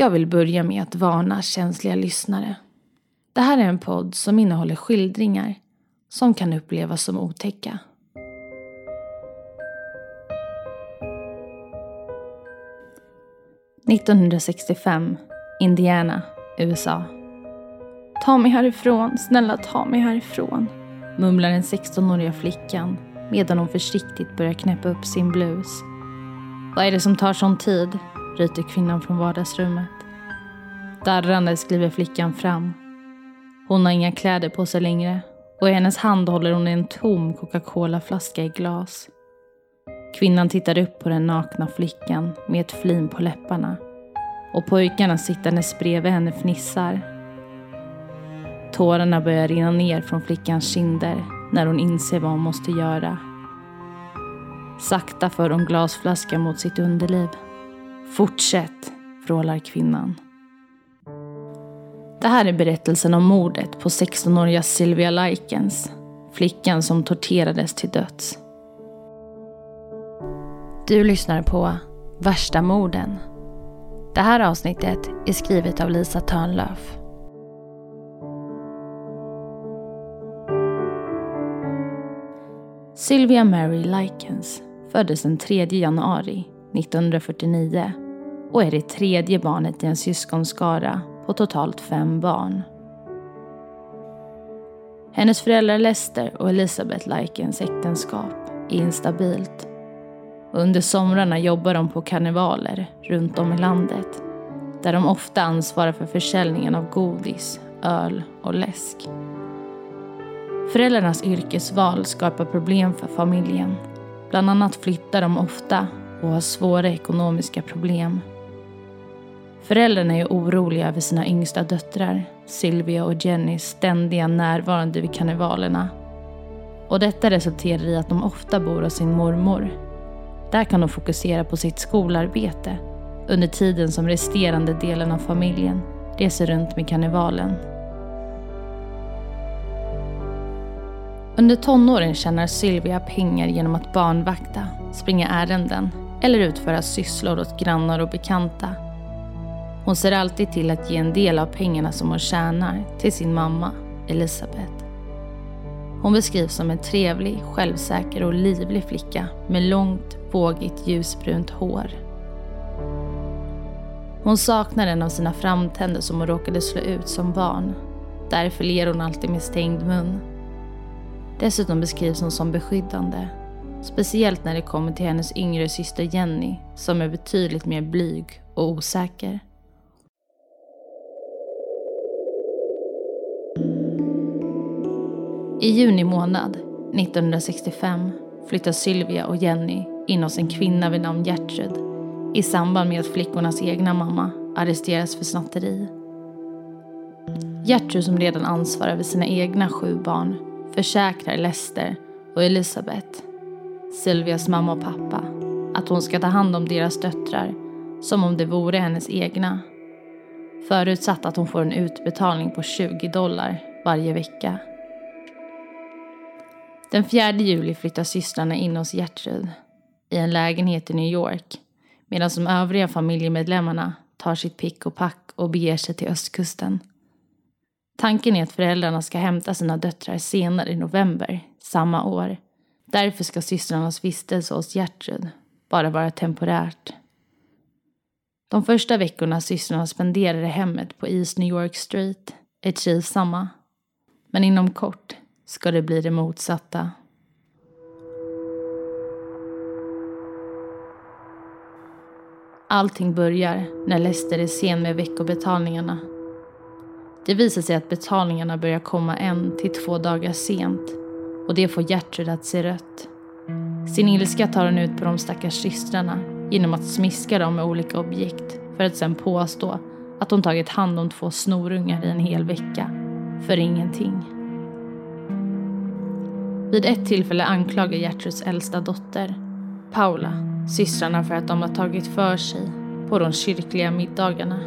Jag vill börja med att varna känsliga lyssnare. Det här är en podd som innehåller skildringar som kan upplevas som otäcka. –1965, Indiana, USA. Ta mig härifrån, snälla ta mig härifrån, mumlar den 16-åriga flickan medan hon försiktigt börjar knäppa upp sin blus. Vad är det som tar sån tid? Ryter kvinnan från vardagsrummet. Darrandes kliver flickan fram. Hon har inga kläder på sig längre och i hennes hand håller hon en tom Coca-Cola-flaska i glas. Kvinnan tittar upp på den nakna flickan med ett flin på läpparna och pojkarna sittandes bredvid henne fnissar. Tårarna börjar rinna ner från flickans kinder när hon inser vad hon måste göra. Sakta för hon glasflaskan mot sitt underliv. Fortsätt, vrålar kvinnan. Det här är berättelsen om mordet på 16-åriga Sylvia Likens, flickan som torterades till döds. Du lyssnar på Värsta morden. Det här avsnittet är skrivet av Lisa Törnlöf. Sylvia Mary Likens föddes den 3 januari 1949 och är det tredje barnet i en syskonskara på totalt fem barn. Hennes föräldrar Lester och Elisabeth Likens äktenskap är instabilt. Under somrarna jobbar de på karnevaler runt om i landet där de ofta ansvarar för försäljningen av godis, öl och läsk. Föräldrarnas yrkesval skapar problem för familjen. Bland annat flyttar de ofta och har svåra ekonomiska problem. Föräldrarna är oroliga över sina yngsta döttrar, Sylvia och Jennys ständiga närvarande vid karnevalerna. Och detta resulterar i att de ofta bor hos sin mormor. Där kan de fokusera på sitt skolarbete under tiden som resterande delen av familjen reser runt med karnevalen. Under tonåren tjänar Sylvia pengar genom att barnvakta, springa ärenden eller utföra sysslor åt grannar och bekanta. Hon ser alltid till att ge en del av pengarna som hon tjänar till sin mamma, Elisabeth. Hon beskrivs som en trevlig, självsäker och livlig flicka med långt, vågigt ljusbrunt hår. Hon saknar en av sina framtänder som hon råkade slå ut som barn. Därför ler hon alltid med stängd mun. Dessutom beskrivs hon som beskyddande. Speciellt när det kommer till hennes yngre syster Jenny som är betydligt mer blyg och osäker. I juni månad 1965 flyttar Sylvia och Jenny in hos en kvinna vid namn Gertrud i samband med att flickornas egna mamma arresteras för snatteri. Gertrud som redan ansvarar för sina egna sju barn försäkrar Lester och Elisabeth, Sylvias mamma och pappa, att hon ska ta hand om deras döttrar som om det vore hennes egna. Förutsatt att hon får en utbetalning på 20 dollar varje vecka. Den 4 juli flyttar systrarna in hos Gertrud i en lägenhet i New York medan de övriga familjemedlemmarna tar sitt pick och pack och beger sig till östkusten. Tanken är att föräldrarna ska hämta sina döttrar senare i november samma år. Därför ska systrarnas vistelse hos Gertrud bara vara temporärt. De första veckorna systrarna spenderar i hemmet på East New York Street är trivsamma. Men inom kort ska det bli det motsatta. Allting börjar när Lester är sen med veckobetalningarna. Det visar sig att betalningarna börjar komma en till två dagar sent och det får Gertrud att se rött. Sin ilska tar hon ut på de stackars systrarna genom att smiska dem med olika objekt för att sen påstå att hon tagit hand om två snorungar i en hel vecka för ingenting. Vid ett tillfälle anklagar Gertruds äldsta dotter, Paula, systrarna för att de har tagit för sig på de kyrkliga middagarna.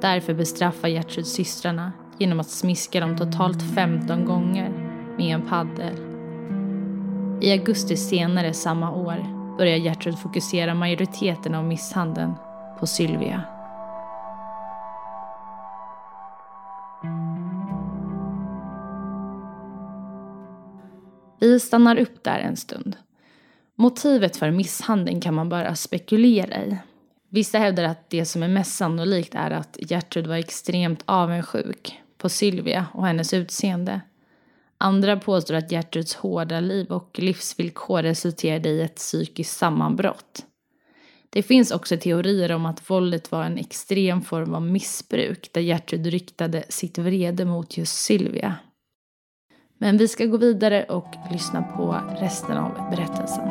Därför bestraffar Gertrud systrarna genom att smiska dem totalt 15 gånger med en paddel. I augusti senare samma år börjar Gertrud fokusera majoriteten av misshandeln på Sylvia. Vi stannar upp där en stund. Motivet för misshandeln kan man bara spekulera i. Vissa hävdar att det som är mest sannolikt är att Gertrud var extremt avundsjuk på Sylvia och hennes utseende. Andra påstår att Gertruds hårda liv och livsvillkor resulterade i ett psykiskt sammanbrott. Det finns också teorier om att våldet var en extrem form av missbruk där Gertrud riktade sitt vrede mot just Sylvia. Men vi ska gå vidare och lyssna på resten av berättelsen.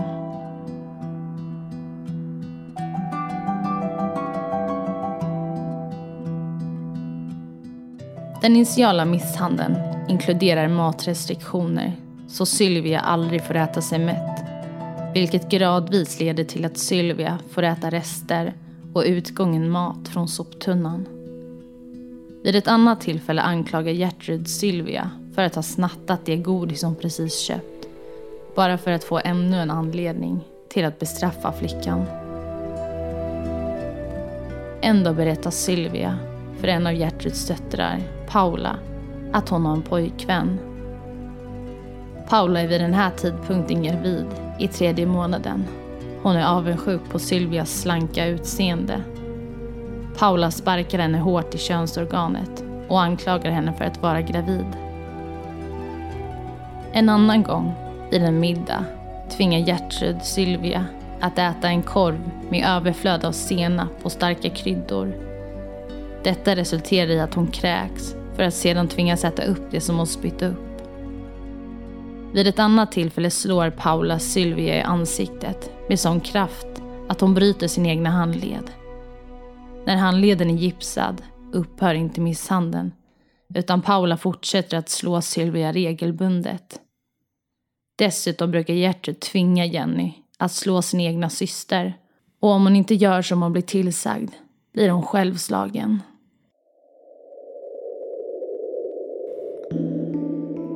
Den initiala misshandeln inkluderar matrestriktioner så Sylvia aldrig får äta sig mätt. Vilket gradvis leder till att Sylvia får äta rester och utgången mat från soptunnan. Vid ett annat tillfälle anklagar Gertrud Sylvia för att ha snattat det godis hon precis köpt. Bara för att få ännu en anledning till att bestraffa flickan. En dag berättar Sylvia för en av Gertruds döttrar, Paula, att hon har en pojkvän. Paula är vid den här tidpunkten gravid i tredje månaden. Hon är avundsjuk på Sylvias slanka utseende. Paula sparkar henne hårt i könsorganet och anklagar henne för att vara gravid. En annan gång, vid en middag, tvingar Gertrud Sylvia att äta en korv med överflöd av senap och starka kryddor. Detta resulterar i att hon kräks för att sedan tvingas äta upp det som hon spytt upp. Vid ett annat tillfälle slår Paula Sylvia i ansiktet med sån kraft att hon bryter sin egna handled. När handleden är gipsad upphör inte misshandeln utan Paula fortsätter att slå Sylvia regelbundet. Dessutom brukar Gertrud tvinga Jenny att slå sin egna syster och om hon inte gör som hon blir tillsagd blir hon självslagen.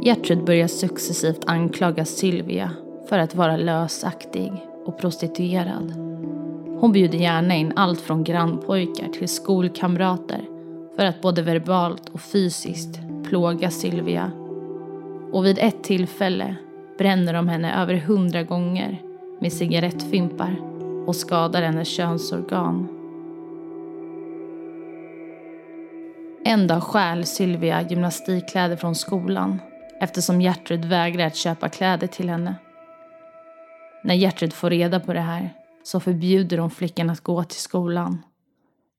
Gertrud börjar successivt anklaga Sylvia för att vara lösaktig och prostituerad. Hon bjuder gärna in allt från grannpojkar till skolkamrater för att både verbalt och fysiskt plåga Sylvia. Och vid ett tillfälle bränner de henne över hundra gånger med cigarettfimpar och skadar hennes könsorgan. En dag stjäl Sylvia gymnastikkläder från skolan eftersom Gertrud vägrar att köpa kläder till henne. När Gertrud får reda på det här så förbjuder hon flickan att gå till skolan.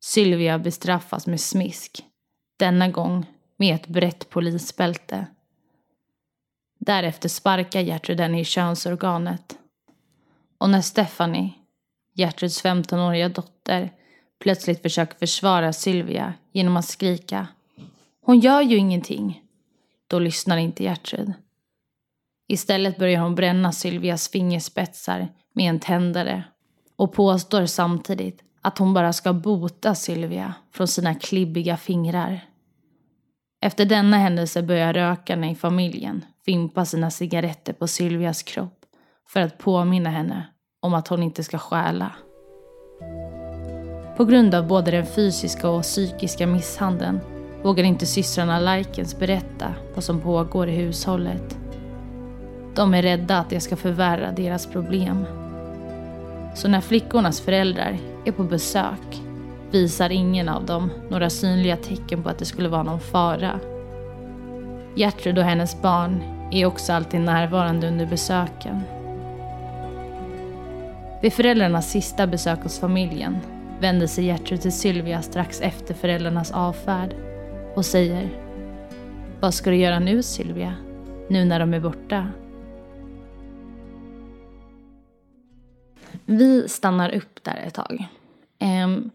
Sylvia bestraffas med smisk, denna gång med ett brett polisbälte. Därefter sparkar Gertrud henne i könsorganet. Och när Stephanie, Gertruds 15-åriga dotter, plötsligt försöker försvara Sylvia genom att skrika Hon gör ju ingenting. Då lyssnar inte Gertrud. Istället börjar hon bränna Sylvias fingerspetsar med en tändare och påstår samtidigt att hon bara ska bota Sylvia från sina klibbiga fingrar. Efter denna händelse börjar rökarna i familjen fimpa sina cigaretter på Sylvias kropp för att påminna henne om att hon inte ska stjäla. På grund av både den fysiska och psykiska misshandeln vågar inte systrarna Likens berätta vad som pågår i hushållet. De är rädda att det ska förvärra deras problem. Så när flickornas föräldrar är på besök visar ingen av dem några synliga tecken på att det skulle vara någon fara. Gertrud och hennes barn är också alltid närvarande under besöken. Vid föräldrarnas sista besök hos familjen vänder sig Gertrud till Sylvia strax efter föräldrarnas avfärd och säger Vad ska du göra nu Sylvia? Nu när de är borta? Vi stannar upp där ett tag. Um,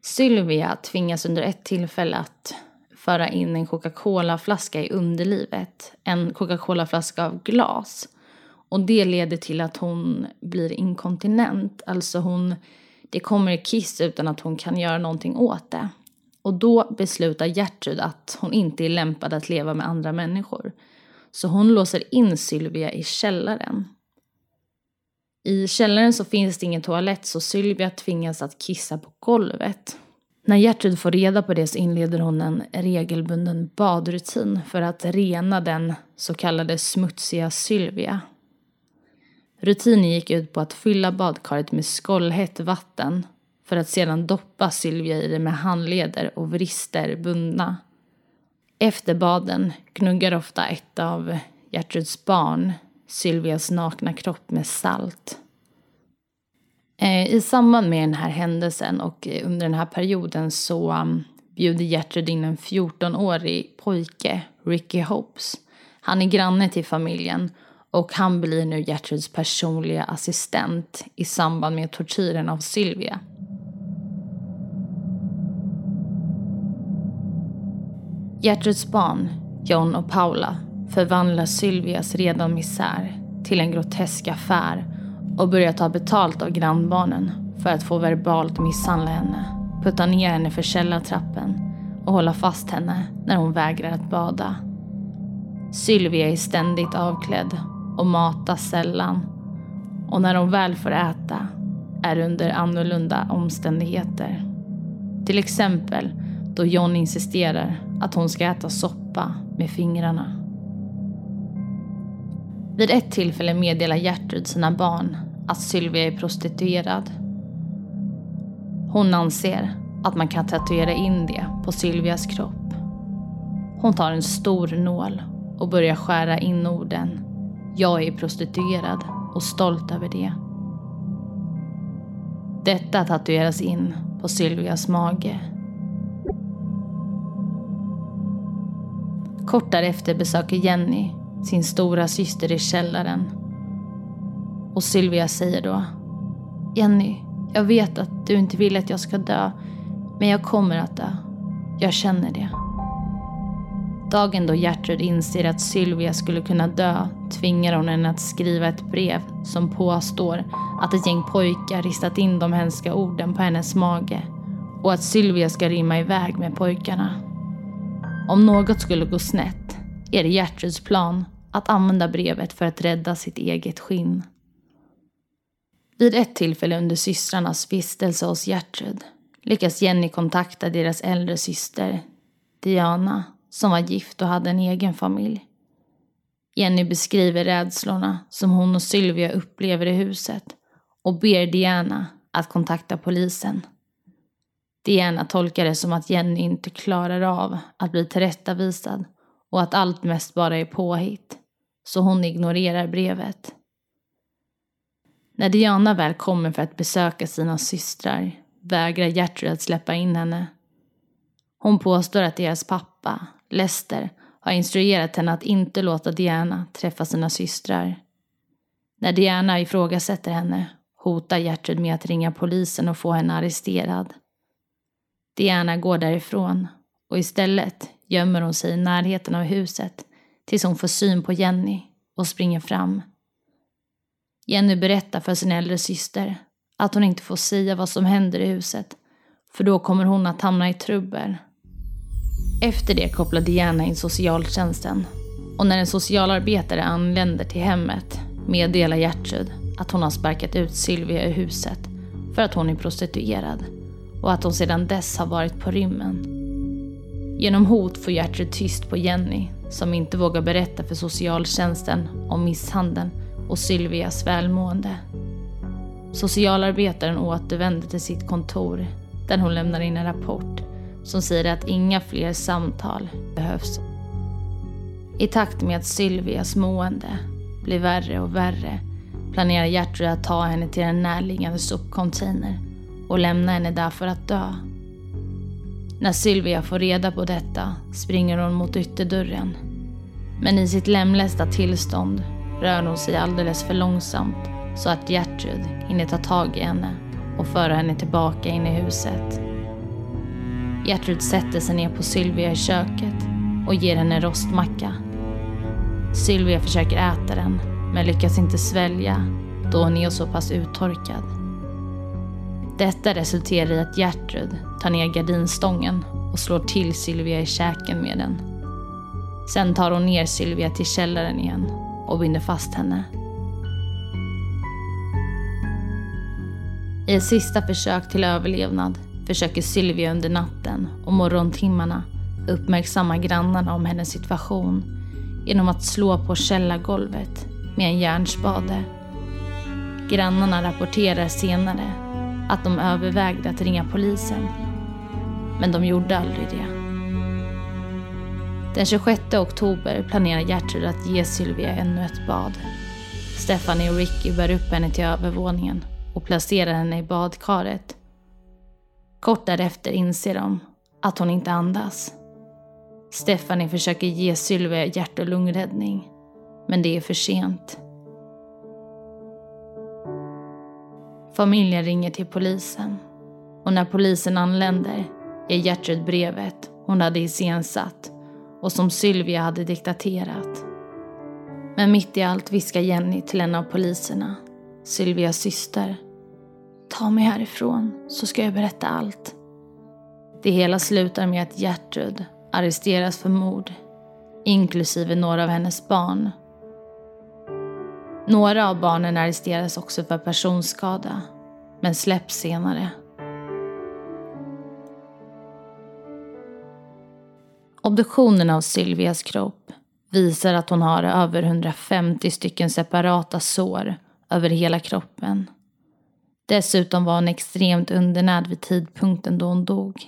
Sylvia tvingas under ett tillfälle att föra in en Coca-Cola-flaska i underlivet. En Coca-Cola-flaska av glas. Och det leder till att hon blir inkontinent. Alltså hon, det kommer kiss utan att hon kan göra någonting åt det. Och då beslutar Gertrud att hon inte är lämpad att leva med andra människor. Så hon låser in Sylvia i källaren. I källaren så finns det ingen toalett så Sylvia tvingas att kissa på golvet. När Gertrud får reda på det så inleder hon en regelbunden badrutin för att rena den så kallade smutsiga Sylvia. Rutinen gick ut på att fylla badkaret med skållhett vatten för att sedan doppa Sylvia i det med handleder och vrister bundna. Efter baden gnuggar ofta ett av Gertruds barn Sylvias nakna kropp med salt. Eh, I samband med den här händelsen och eh, under den här perioden så mm, bjuder Gertrud in en 14-årig pojke, Ricky Hopes. Han är granne till familjen och han blir nu Gertruds personliga assistent i samband med tortyren av Sylvia. Gertruds barn, John och Paula, förvandlar Sylvias redan misär till en grotesk affär och börjar ta betalt av grannbarnen för att få verbalt misshandla henne, putta ner henne för källartrappen och hålla fast henne när hon vägrar att bada. Sylvia är ständigt avklädd och matas sällan. Och när hon väl får äta är det under annorlunda omständigheter. Till exempel då John insisterar att hon ska äta soppa med fingrarna. Vid ett tillfälle meddelar Gertrud sina barn att Sylvia är prostituerad. Hon anser att man kan tatuera in det på Sylvias kropp. Hon tar en stor nål och börjar skära in orden “Jag är prostituerad och stolt över det”. Detta tatueras in på Sylvias mage. Kort därefter besöker Jenny sin stora syster i källaren. Och Sylvia säger då Jenny, jag vet att du inte vill att jag ska dö, men jag kommer att dö. Jag känner det. Dagen då Gertrud inser att Sylvia skulle kunna dö tvingar hon henne att skriva ett brev som påstår att ett gäng pojkar ristat in de hemska orden på hennes mage och att Sylvia ska rymma iväg med pojkarna. Om något skulle gå snett är det Gertruds plan att använda brevet för att rädda sitt eget skinn. Vid ett tillfälle under systrarnas vistelse hos Gertrud lyckas Jenny kontakta deras äldre syster Diana som var gift och hade en egen familj. Jenny beskriver rädslorna som hon och Sylvia upplever i huset och ber Diana att kontakta polisen. Diana tolkar det som att Jenny inte klarar av att bli tillrättavisad och att allt mest bara är påhitt, så hon ignorerar brevet. När Diana väl kommer för att besöka sina systrar vägrar Gertrud att släppa in henne. Hon påstår att deras pappa, Lester, har instruerat henne att inte låta Diana träffa sina systrar. När Diana ifrågasätter henne hotar Gertrud med att ringa polisen och få henne arresterad. Diana går därifrån och istället gömmer hon sig i närheten av huset tills hon får syn på Jenny och springer fram. Jenny berättar för sin äldre syster att hon inte får säga vad som händer i huset för då kommer hon att hamna i trubbel. Efter det kopplar Diana in socialtjänsten och när en socialarbetare anländer till hemmet meddelar Gertrud att hon har sparkat ut Sylvia ur huset för att hon är prostituerad och att hon sedan dess har varit på rymmen. Genom hot får Gertrud tyst på Jenny som inte vågar berätta för socialtjänsten om misshandeln och Sylvias välmående. Socialarbetaren återvänder till sitt kontor där hon lämnar in en rapport som säger att inga fler samtal behövs. I takt med att Sylvias mående blir värre och värre planerar Gertrud att ta henne till en närliggande sopcontainer och lämna henne där för att dö. När Sylvia får reda på detta springer hon mot ytterdörren. Men i sitt lemlästa tillstånd rör hon sig alldeles för långsamt så att Gertrud hinner ta tag i henne och föra henne tillbaka in i huset. Gertrud sätter sig ner på Sylvia i köket och ger henne en rostmacka. Sylvia försöker äta den men lyckas inte svälja då hon är så pass uttorkad. Detta resulterar i att Gertrud tar ner gardinstången och slår till Sylvia i käken med den. Sen tar hon ner Sylvia till källaren igen och binder fast henne. I ett sista försök till överlevnad försöker Sylvia under natten och morgontimmarna uppmärksamma grannarna om hennes situation genom att slå på källargolvet med en järnspade. Grannarna rapporterar senare att de övervägde att ringa polisen. Men de gjorde aldrig det. Den 26 oktober planerar Gertrud att ge Sylvia ännu ett bad. Stephanie och Ricky bär upp henne till övervåningen och placerar henne i badkaret. Kort därefter inser de att hon inte andas. Stephanie försöker ge Sylvia hjärt och lungräddning, men det är för sent. Familjen ringer till polisen och när polisen anländer är Gertrud brevet hon hade iscensatt och som Sylvia hade diktaterat. Men mitt i allt viskar Jenny till en av poliserna, Sylvias syster. Ta mig härifrån så ska jag berätta allt. Det hela slutar med att Gertrud arresteras för mord, inklusive några av hennes barn. Några av barnen arresteras också för personskada, men släpps senare. Obduktionen av Sylvias kropp visar att hon har över 150 stycken separata sår över hela kroppen. Dessutom var hon extremt undernärd vid tidpunkten då hon dog.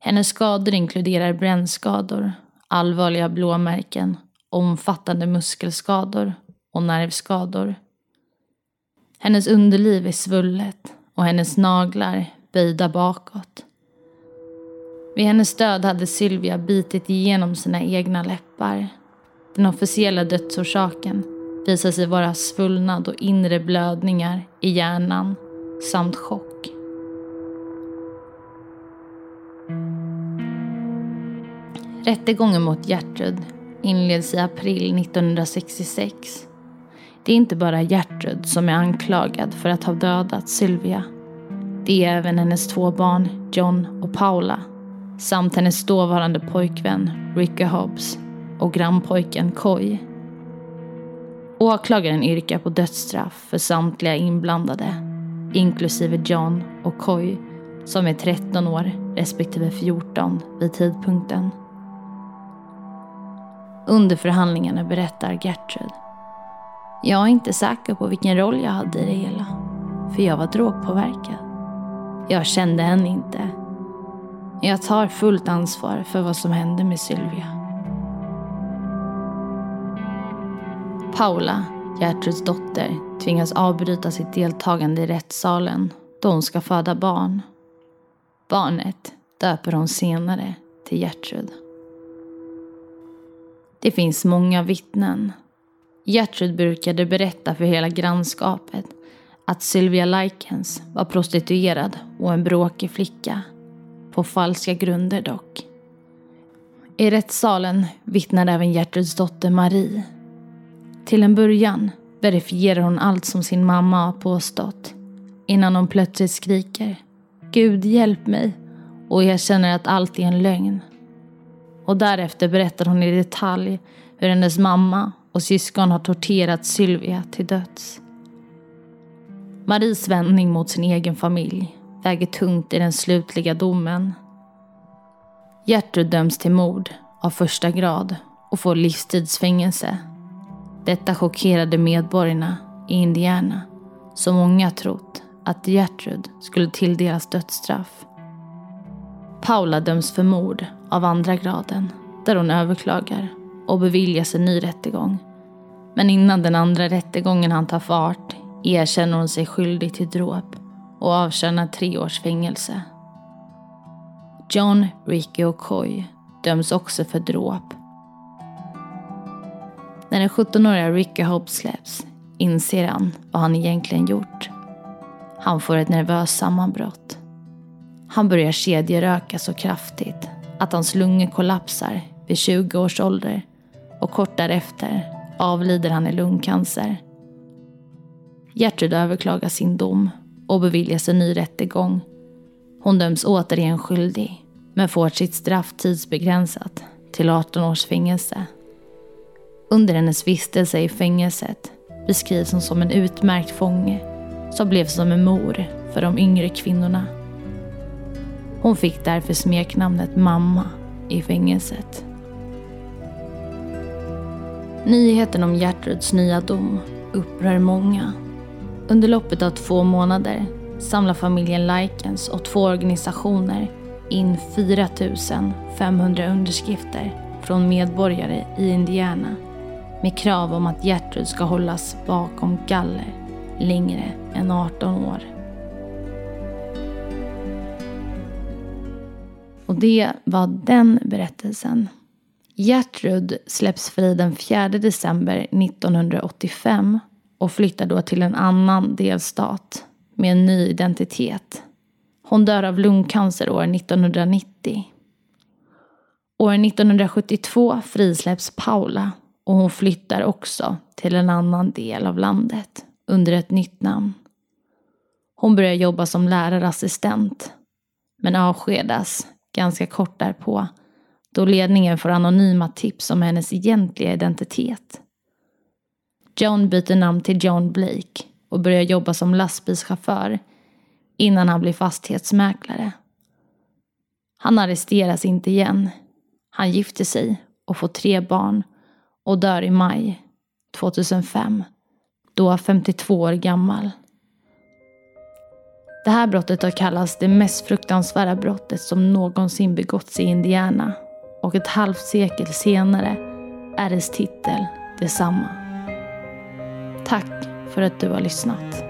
Hennes skador inkluderar brännskador, allvarliga blåmärken, omfattande muskelskador och nervskador. Hennes underliv är svullet och hennes naglar böjda bakåt. Vid hennes död hade Sylvia bitit igenom sina egna läppar. Den officiella dödsorsaken visar sig vara svullnad och inre blödningar i hjärnan samt chock. Rättegången mot Gertrud inleds i april 1966. Det är inte bara Gertrud som är anklagad för att ha dödat Sylvia. Det är även hennes två barn, John och Paula, samt hennes dåvarande pojkvän Ricky Hobbs och grannpojken Coy. Åklagaren yrkar på dödsstraff för samtliga inblandade, inklusive John och Coy, som är 13 år respektive 14 vid tidpunkten. Under förhandlingarna berättar Gertrud. Jag är inte säker på vilken roll jag hade i det hela. För jag var drogpåverkad. Jag kände henne inte. Jag tar fullt ansvar för vad som hände med Sylvia. Paula, Gertruds dotter, tvingas avbryta sitt deltagande i rättssalen då hon ska föda barn. Barnet döper hon senare till Gertrud. Det finns många vittnen. Gertrud brukade berätta för hela grannskapet att Sylvia Likens var prostituerad och en bråkig flicka. På falska grunder dock. I rättssalen vittnar även Gertruds dotter Marie. Till en början verifierar hon allt som sin mamma har påstått. Innan hon plötsligt skriker Gud hjälp mig och erkänner att allt är en lögn. Och därefter berättar hon i detalj hur hennes mamma och syskon har torterat Sylvia till döds. Maries vändning mot sin egen familj väger tungt i den slutliga domen. Gertrud döms till mord av första grad och får livstidsfängelse. Detta chockerade medborgarna i Indiana som många trott att Gertrud skulle tilldelas dödsstraff. Paula döms för mord av andra graden där hon överklagar och beviljas en ny rättegång. Men innan den andra rättegången han tar fart erkänner hon sig skyldig till dråp och avtjänar tre års fängelse. John, Ricky och Coy döms också för dråp. När den 17-åriga Ricky Hope släpps inser han vad han egentligen gjort. Han får ett nervöst sammanbrott. Han börjar kedjeröka så kraftigt att hans lungor kollapsar vid 20 års ålder och kort därefter avlider han i lungcancer. Gertrud överklagar sin dom och beviljas en ny rättegång. Hon döms återigen skyldig men får sitt straff tidsbegränsat till 18 års fängelse. Under hennes vistelse i fängelset beskrivs hon som en utmärkt fånge som blev som en mor för de yngre kvinnorna. Hon fick därför smeknamnet mamma i fängelset. Nyheten om Gertruds nya dom upprör många. Under loppet av två månader samlar familjen Likens och två organisationer in 4 500 underskrifter från medborgare i Indiana med krav om att Gertrud ska hållas bakom galler längre än 18 år. Och det var den berättelsen. Gertrud släpps fri den 4 december 1985 och flyttar då till en annan delstat med en ny identitet. Hon dör av lungcancer år 1990. År 1972 frisläpps Paula och hon flyttar också till en annan del av landet under ett nytt namn. Hon börjar jobba som lärarassistent men avskedas ganska kort därpå då ledningen får anonyma tips om hennes egentliga identitet. John byter namn till John Blake och börjar jobba som lastbilschaufför innan han blir fastighetsmäklare. Han arresteras inte igen. Han gifter sig och får tre barn och dör i maj 2005, då 52 år gammal. Det här brottet har kallats det mest fruktansvärda brottet som någonsin begåtts i Indiana och ett halvt sekel senare är dess titel detsamma. Tack för att du har lyssnat.